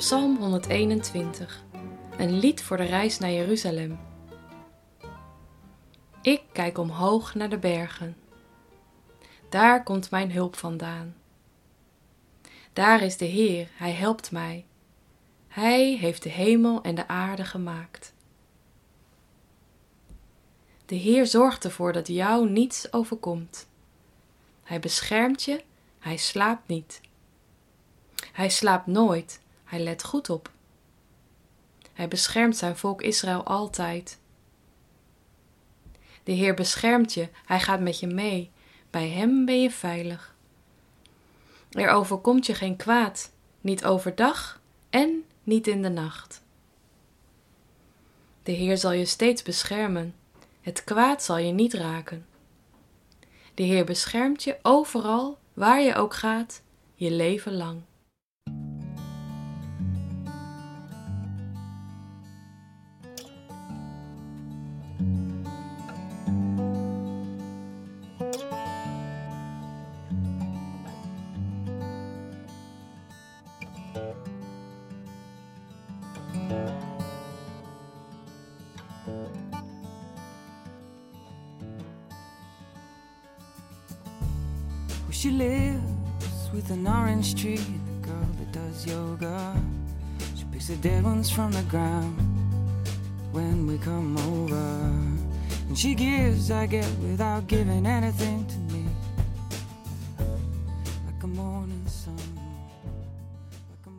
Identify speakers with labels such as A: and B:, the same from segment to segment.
A: Psalm 121. Een lied voor de reis naar Jeruzalem. Ik kijk omhoog naar de bergen. Daar komt mijn hulp vandaan. Daar is de Heer, Hij helpt mij. Hij heeft de hemel en de aarde gemaakt. De Heer zorgt ervoor dat jou niets overkomt. Hij beschermt je, Hij slaapt niet. Hij slaapt nooit, hij let goed op. Hij beschermt zijn volk Israël altijd. De Heer beschermt je, hij gaat met je mee. Bij hem ben je veilig. Er overkomt je geen kwaad, niet overdag en niet in de nacht. De Heer zal je steeds beschermen, het kwaad zal je niet raken. De Heer beschermt je overal, waar je ook gaat, je leven lang.
B: She lives with an orange tree, the girl that does yoga. She picks the dead ones from the ground when we come over. And she gives, I get, without giving anything to me. Like a morning sun.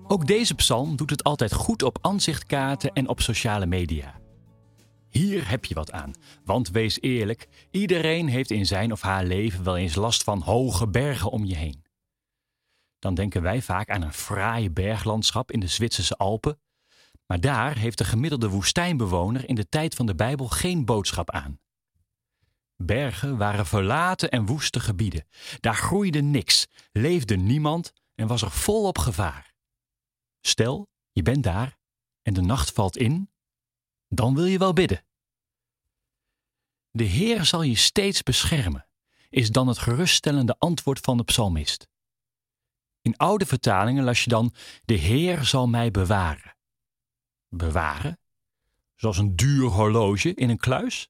C: Ook deze psalm doet het altijd goed op aanzichtkaarten en op sociale media. Hier heb je wat aan, want wees eerlijk, iedereen heeft in zijn of haar leven wel eens last van hoge bergen om je heen. Dan denken wij vaak aan een fraaie berglandschap in de Zwitserse Alpen, maar daar heeft de gemiddelde woestijnbewoner in de tijd van de Bijbel geen boodschap aan. Bergen waren verlaten en woeste gebieden. Daar groeide niks, leefde niemand en was er volop gevaar. Stel, je bent daar en de nacht valt in, dan wil je wel bidden. De Heer zal je steeds beschermen, is dan het geruststellende antwoord van de psalmist. In oude vertalingen las je dan: De Heer zal mij bewaren. Bewaren? Zoals een duur horloge in een kluis?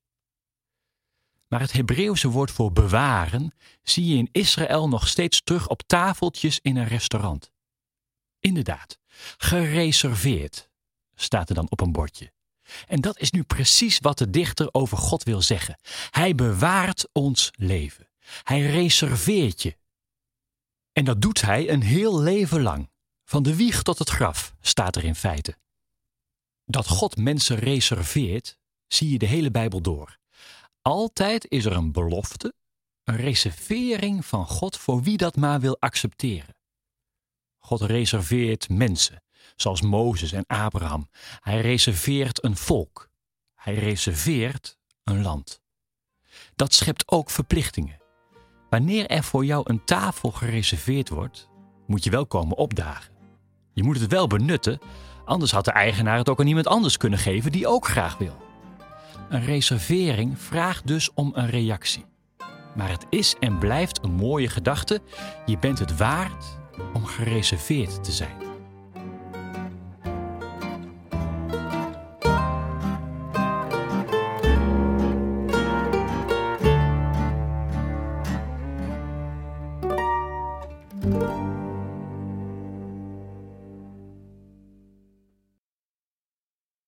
C: Maar het Hebreeuwse woord voor bewaren zie je in Israël nog steeds terug op tafeltjes in een restaurant. Inderdaad, gereserveerd, staat er dan op een bordje. En dat is nu precies wat de dichter over God wil zeggen. Hij bewaart ons leven. Hij reserveert je. En dat doet hij een heel leven lang. Van de wieg tot het graf, staat er in feite. Dat God mensen reserveert, zie je de hele Bijbel door. Altijd is er een belofte, een reservering van God voor wie dat maar wil accepteren. God reserveert mensen, zoals Mozes en Abraham. Hij reserveert een volk. Hij reserveert een land. Dat schept ook verplichtingen. Wanneer er voor jou een tafel gereserveerd wordt, moet je wel komen opdagen. Je moet het wel benutten, anders had de eigenaar het ook aan iemand anders kunnen geven die ook graag wil. Een reservering vraagt dus om een reactie. Maar het is en blijft een mooie gedachte. Je bent het waard om gereserveerd te zijn.